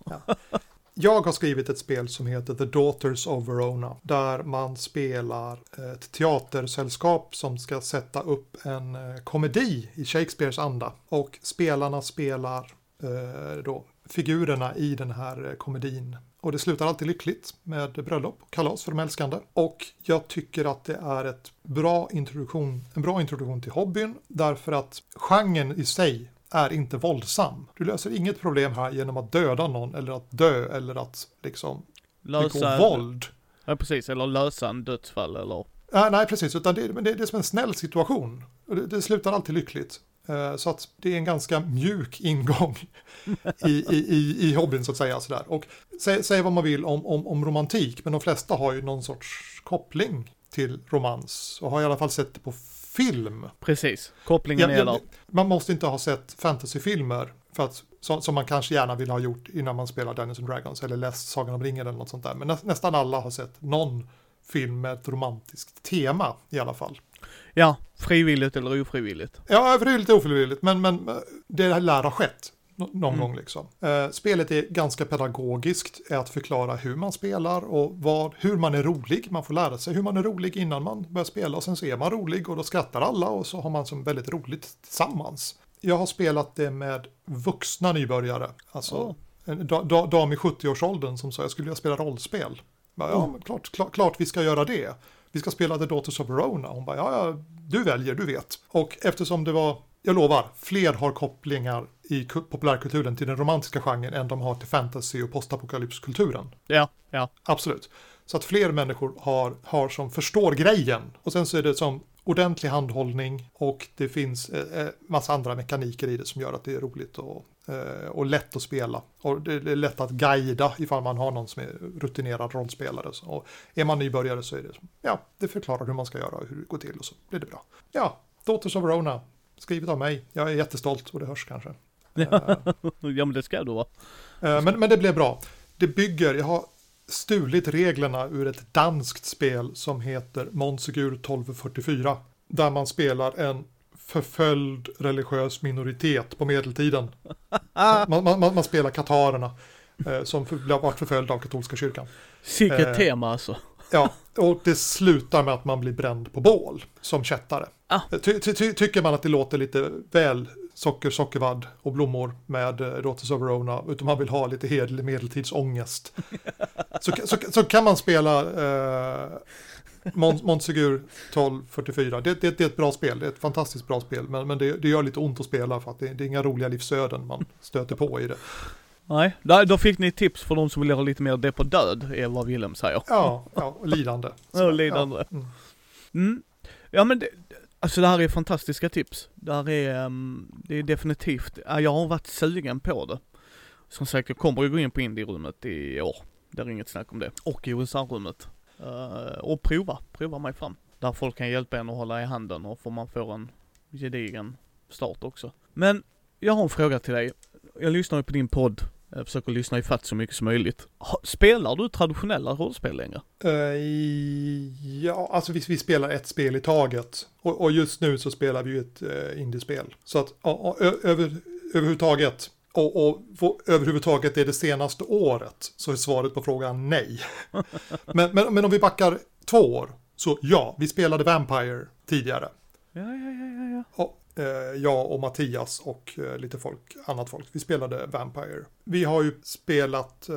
Jag har skrivit ett spel som heter The Daughters of Verona. Där man spelar ett teatersällskap som ska sätta upp en eh, komedi i Shakespeares anda. Och spelarna spelar eh, då figurerna i den här eh, komedin. Och det slutar alltid lyckligt med bröllop och kalas för de älskande. Och jag tycker att det är ett bra introduktion, en bra introduktion till hobbyn. Därför att genren i sig är inte våldsam. Du löser inget problem här genom att döda någon eller att dö eller att liksom begå Lösa, våld. ja precis, eller lösa en dödsfall eller, Äh, nej, precis, utan det, men det, det är som en snäll situation. Det, det slutar alltid lyckligt. Eh, så att det är en ganska mjuk ingång *laughs* i, i, i, i hobbyn så att säga. Sådär. Och säg, säg vad man vill om, om, om romantik, men de flesta har ju någon sorts koppling till romans och har i alla fall sett det på film. precis, kopplingen Ja, är där. Man måste inte ha sett fantasyfilmer för att, som, som man kanske gärna vill ha gjort innan man spelar Dungeons and Dragons eller läst Sagan om ringen eller något sånt där. Men nä, nästan alla har sett någon film med ett romantiskt tema i alla fall. Ja, frivilligt eller ofrivilligt. Ja, är lite ofrivilligt, men, men eh, det lär ha skett nå- någon Mm. gång liksom. Eh, spelet är ganska pedagogiskt, är att förklara hur man spelar och vad, hur man är rolig. Man får lära sig hur man är rolig innan man börjar spela och sen så är man rolig och då skrattar alla och så har man som väldigt roligt tillsammans. Jag har spelat det med vuxna nybörjare, alltså Åh. en da, da, dam i 70-årsåldern som sa jag skulle vilja spela rollspel. Ja, Oh. klart, klart, klart vi ska göra det. Vi ska spela The Daughters of Verona. Hon bara, ja, ja, du väljer, du vet. Och eftersom det var, jag lovar, fler har kopplingar i ku- populärkulturen till den romantiska genren än de har till fantasy och postapokalypskulturen. Ja, ja, Absolut. Så att fler människor har, har som förstår grejen. Och sen så är det som ordentlig handhållning och det finns eh, eh, massa andra mekaniker i det som gör att det är roligt och, eh, och lätt att spela. Och det, är lätt att guida ifall man har någon som är rutinerad rollspelare. Och är man nybörjare så är det, ja, det förklarar hur man ska göra och hur det går till och så blir det bra. Ja, Daughters of Verona, skrivet av mig. Jag är jättestolt och det hörs kanske. Eh, *laughs* ja men det ska du vara. eh, men, men det blev bra. Det bygger, jag har stulit reglerna ur ett danskt spel som heter Montsegur 1244. Där man spelar en förföljd religiös minoritet på medeltiden. *laughs* Man, man, man, spelar katarerna eh, som för, har varit förföljda av katolska kyrkan. Vilket Eh, tema alltså. Ja, och det slutar med att man blir bränd på bål som kättare. Ah. Ty, ty, ty, tycker man att det låter lite väl socker, sockervadd och blommor med eh, Daughters of Verona, utan man vill ha lite hederlig medeltidsångest, *laughs* så, så, så kan man spela eh, Mon- Montsegur 1244. Det, det, det är ett bra spel, det är ett fantastiskt bra spel, men, men det, det gör lite ont att spela för att det, det är inga roliga livsöden man stöter på i det. Nej, då, då fick ni tips för de som vill ha lite mer det på död, är vad Willem säger. Ja, ja och lidande. Ja, lidande. Ja, mm. Mm. Ja men det, alltså det här är fantastiska tips. Det här är, ehm, det är definitivt, jag har varit sugen på det. Som sagt, jag kommer ju gå in på indie-rummet i år. Det är inget snack om det. Och i USA-rummet. Eh, och prova, prova mig fram. Där folk kan hjälpa en att hålla i handen och får man få en gedigen start också. Men, jag har en fråga till dig. Jag lyssnar ju på din podd. Jag försöker lyssna ifatt så mycket som möjligt. Spelar du traditionella rollspel längre? Eh, ja, alltså vi, vi spelar ett spel i taget. Och, och just nu så spelar vi ju ett uh, indiespel. Så att ja, ö, över, överhuvudtaget, och, och få- överhuvudtaget är det senaste året, så är svaret på frågan nej. *laughs* men, men, men om vi backar två år, så ja, vi spelade Vampire tidigare. Ja, ja, ja, ja, ja. Och, eh, jag och Mattias och eh, lite folk, annat folk. Vi spelade Vampire. Vi har ju spelat eh,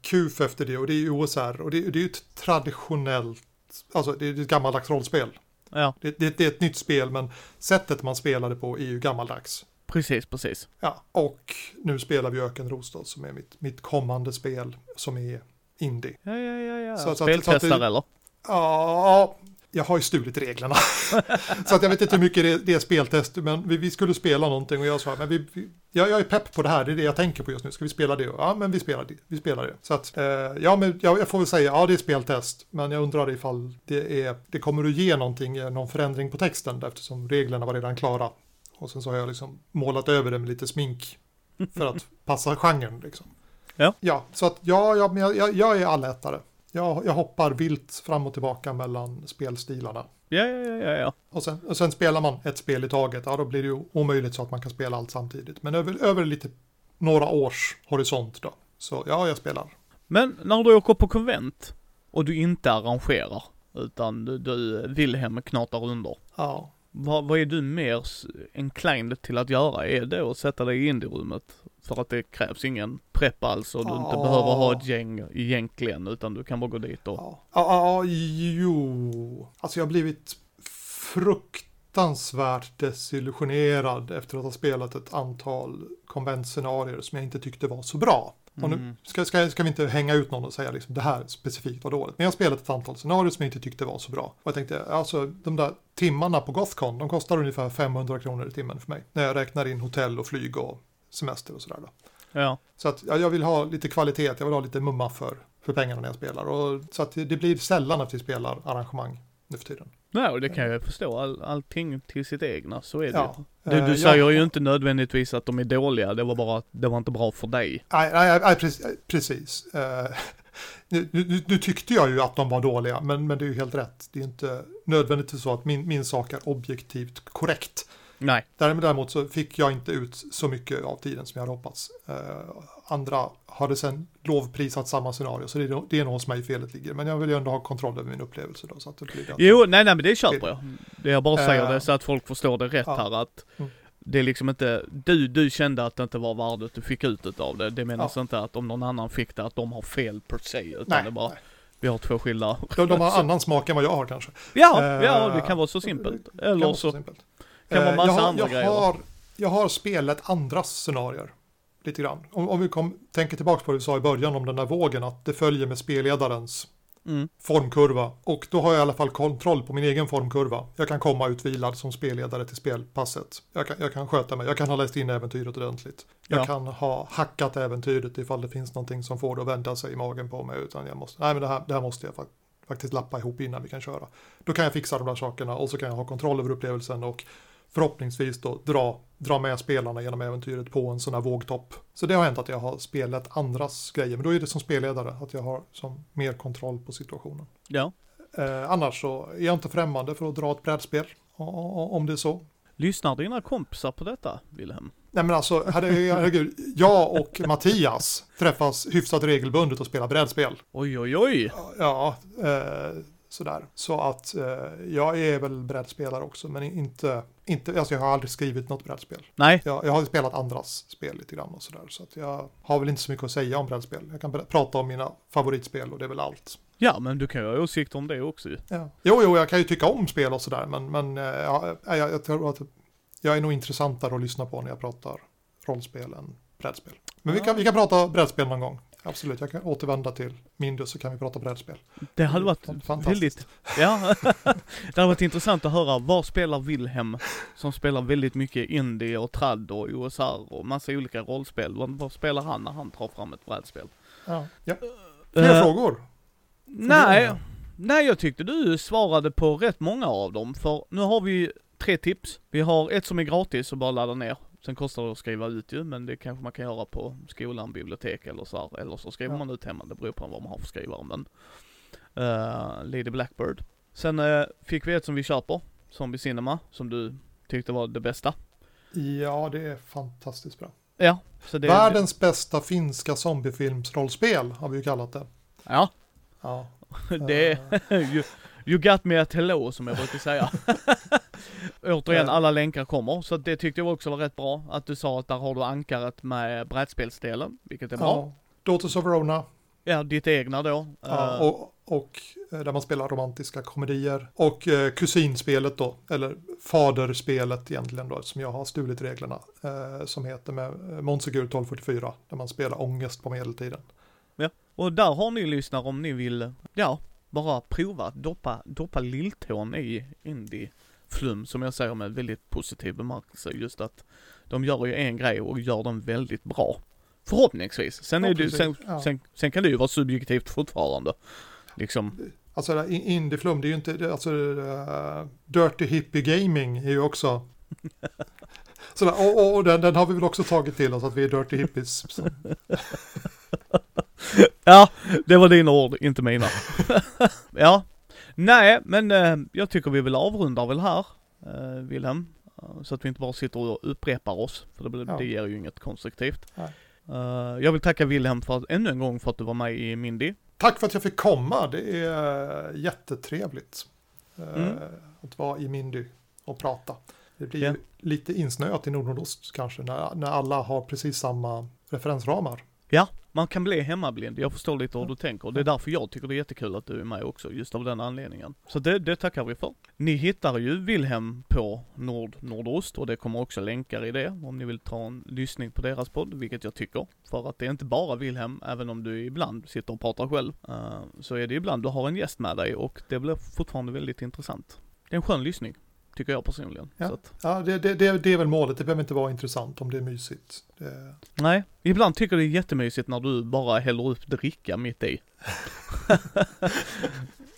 QF efter det och det är OSR och det, det är ju ett traditionellt, alltså det är ett gammaldags rollspel. Ja, Det, det, det är ett nytt spel men sättet man spelade på är ju gammaldags. precis, precis. Ja, och nu spelar vi Ökenros då som är mitt, mitt kommande spel som är indie. Ja, ja, ja, ja. Så- så att- så att Speltestare det- eller? Ja, jag har ju stulit reglerna. *laughs* så att jag vet inte hur mycket det, det är speltest, men vi, vi skulle spela någonting och jag sa, men vi, vi, jag, jag är pepp på det här, det är det jag tänker på just nu, ska vi spela det? Ja, men vi spelar det. Vi spelar det. Så att, eh, ja, men jag, jag får väl säga, ja det är speltest, men jag undrar ifall det, är, det kommer att ge någonting, eh, någon förändring på texten, eftersom reglerna var redan klara. Och sen så har jag liksom målat över det med lite smink för att *laughs* passa genren liksom. Ja. Ja, så att ja, ja men jag, jag, jag är allätare. Jag, jag hoppar vilt fram och tillbaka mellan spelstilarna. Ja, ja, ja, ja. Och sen, och sen spelar man ett spel i taget, ja då blir det ju omöjligt så att man kan spela allt samtidigt. Men över, över lite några års horisont då. Så ja, jag spelar. Men när du åker på konvent och du inte arrangerar, utan du, du Wilhelm knatar under. Ja, Vad, vad är du mer inclined till att göra? Är det att sätta dig i indierummet? För att det krävs ingen prepp alls och du inte behöver ha ett gäng egentligen, utan du kan bara gå dit och... ja, ja, ja jo. Alltså jag har blivit fruktansvärt desillusionerad efter att ha spelat ett antal konventscenarier som jag inte tyckte var så bra. Och nu Mm. ska, ska, ska vi inte hänga ut någon och säga liksom det här specifikt var dåligt. Men jag har spelat ett antal scenarier som jag inte tyckte var så bra. Och jag tänkte, alltså de där timmarna på Gothcon, de kostar ungefär 500 kronor i timmen för mig. När jag räknar in hotell och flyg och semester och sådär då. Ja. Så att ja, jag vill ha lite kvalitet, jag vill ha lite mumma för, för pengarna när jag spelar. Och, så att det, det blir sällan att vi spelar arrangemang nu för tiden. Nej, och det kan jag förstå. All, allting till sitt egna, så är det Ja. Du, Eh, du jag- säger ju inte nödvändigtvis att de är dåliga, det var bara att det var inte bra för dig. Nej, nej, nej precis. precis. Eh, *laughs* nu, nu, nu tyckte jag ju att de var dåliga, men, men det är ju helt rätt. Det är inte nödvändigtvis så att min, min sak är objektivt korrekt. Nej. Däremot så fick jag inte ut så mycket av tiden som jag hade hoppats. Eh, andra hade sen lovprisat samma scenario, så det är, nog- det är nog hos mig felet ligger. Men jag vill ju ändå ha kontroll över min upplevelse då. Så att det blir rätt. Jo, nej, nej men det köper jag. Det jag bara säger Eh, det så att folk förstår det rätt ja. här att Mm. det är liksom inte, du, du kände att det inte var värdet du fick ut utav det. Det menas inte att om någon annan fick det att de har fel per se, utan Nej, det bara, nej. vi har två skilda. De, de har annan smak än vad jag har kanske. Ja, Eh, ja det kan vara så simpelt. Det Eller vara så, simpelt. kan vara Eh, massa jag har, andra jag grejer. Har, jag har spelat andra scenarier. Lite grann. Om, om vi kom, tänker tillbaka på det vi sa i början om den där vågen, att det följer med spelledarens mm, formkurva. Och då har jag i alla fall kontroll på min egen formkurva. Jag kan komma utvilad som spelledare till spelpasset. Jag kan, jag kan sköta mig, jag kan ha läst in äventyret ordentligt. Jag Ja. kan ha hackat äventyret ifall det finns någonting som får det att vända sig i magen på mig. Utan jag måste, nej men det här, det här måste jag fak- faktiskt lappa ihop innan vi kan köra. Då kan jag fixa de där sakerna och så kan jag ha kontroll över upplevelsen och förhoppningsvis då dra, dra med spelarna genom äventyret på en sån här vågtopp. Så det har hänt att jag har spelat andras grejer, men då är det som spelledare, att jag har som mer kontroll på situationen. Ja. Eh, annars så är jag inte främmande för att dra ett brädspel, om det är så. Lyssnar dina kompisar på detta, Wilhelm? Nej men alltså, herre- herregud, jag och Mattias träffas hyfsat regelbundet och spelar brädspel. Oj, oj, oj. Ja, eh, sådär. Så att eh, jag är väl brädspelare också, men inte, inte, alltså jag har aldrig skrivit något brädspel. Nej, Jag, jag har spelat andras spel lite grann och sådär, så att jag har väl inte så mycket att säga om brädspel. Jag kan prata om mina favoritspel och det är väl allt. ja men du kan ju ha åsikter om det också ju. Ja. Jo, jo, jag kan ju tycka om spel och sådär, men, men eh, ja, jag, jag tror att jag är nog intressantare att lyssna på när jag pratar rollspel än brädspel. Men vi, kan, vi kan prata brädspel någon gång. Absolut, jag kan återvända till Mindus så kan vi prata brädspel. Det hade varit väldigt, ja. *laughs* det hade varit intressant att höra, var spelar Wilhelm, som spelar väldigt mycket indie och trad och OSR och massa olika rollspel, vad, vad spelar han när han tar fram ett brädspel? Ja. Ja. Fler Eh, frågor? Nej, nej jag tyckte du svarade på rätt många av dem, för nu har vi tre tips. Vi har ett som är gratis och bara ladda ner. Sen kostar det att skriva ut ju, men det kanske man kan göra på skolan, bibliotek eller så här. Eller så skriver Ja. man ut hemma, det beror på vad man har för skrivare. Men, eh, Lady Blackbird. Sen eh, fick vi ett som vi köper, Zombie Cinema, som du tyckte var det bästa. Ja, det är fantastiskt bra. Ja. Världens bästa finska zombiefilmsrollspel har vi ju kallat det. Ja, Ja. *laughs* det Eh, you, you got me at hello som jag brukar säga. *laughs* Återigen, Ja. alla länkar kommer, så det tyckte jag också var rätt bra. Att du sa att där har du ankaret med brädspelsdelen, vilket är bra. ja. Daughters of Verona. Ja, ditt egna då. Ja, Eh, och, och eh, där man spelar romantiska komedier. Och eh, kusinspelet då, eller faderspelet egentligen då, som jag har stulit reglerna. Eh, som heter med Monsegur 1244, där man spelar ångest på medeltiden. och där har ni lyssnare om ni vill, ja, bara prova att doppa, doppa lilltån i indie-flum, som jag säger med väldigt positiv bemärkelse. Just att de gör ju en grej och gör den väldigt bra. Förhoppningsvis. Sen, Ja, precis. sen, Ja. sen, sen kan det ju vara subjektivt fortfarande. Liksom, Alltså indieflum, det är ju inte, alltså uh, Dirty Hippie Gaming är ju också *laughs* Sådär, och, och, och den, den har vi väl också tagit till oss att vi är Dirty Hippies. *laughs* *laughs* Ja, det var dina ord, inte mina. *laughs* ja. Nej, men eh, jag tycker vi vill avrunda väl här, eh, Wilhelm. Eh, Så att vi inte bara sitter och upprepar oss, för det, blir- Ja. det ger ju inget konstruktivt. Eh, jag vill tacka Wilhelm för, ännu en gång för att du var med i Mindy. Tack för att jag fick komma, det är eh, jättetrevligt. Mm. Att vara i Mindy och prata. Det blir Ja. lite insnöat i Nordnordost kanske, när, när alla har precis samma referensramar. Ja, man kan bli hemmablind. Jag förstår lite hur du tänker. Det är därför jag tycker det är jättekul att du är med också, just av den anledningen. Så det, det tackar vi för. Ni hittar ju Wilhelm på Nord Nordost och det kommer också länkar i det om ni vill ta en lyssning på deras podd, vilket jag tycker. För att det är inte bara Wilhelm, även om du ibland sitter och pratar själv, eh, så är det ibland du har en gäst med dig och det blir fortfarande väldigt intressant. Det är en skön lyssning, tycker jag personligen. Ja. Ja, det, det, det, det är väl målet, det behöver inte vara intressant om det är mysigt. Nej, ibland tycker det är jättemysigt när du bara häller upp dricka mitt i. *laughs*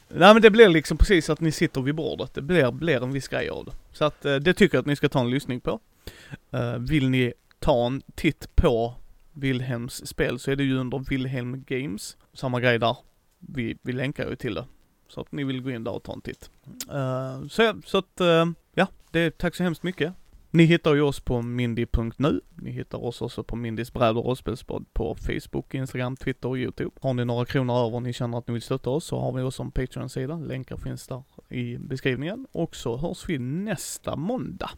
Nej men det blir liksom precis att ni sitter vid bordet, det blir, blir en viss grej av det. Så att eh, det tycker jag att ni ska ta en lyssning på. Eh, vill ni ta en titt på Wilhelms spel så är det ju under Wilhelm Games, samma grej där. Vi, vi länkar ju till det. Så att ni vill gå in där och ta en titt. Uh, så, så att, uh, ja, det, tack så hemskt mycket. Ni hittar ju oss på mindy.nu. Ni hittar oss också på Mindys bräd och rollspelspodd på Facebook, Instagram, Twitter och YouTube. Har ni några kronor över och ni känner att ni vill stötta oss så har vi oss som Patreon-sida. Länkar finns där i beskrivningen. Och så hörs vi nästa måndag.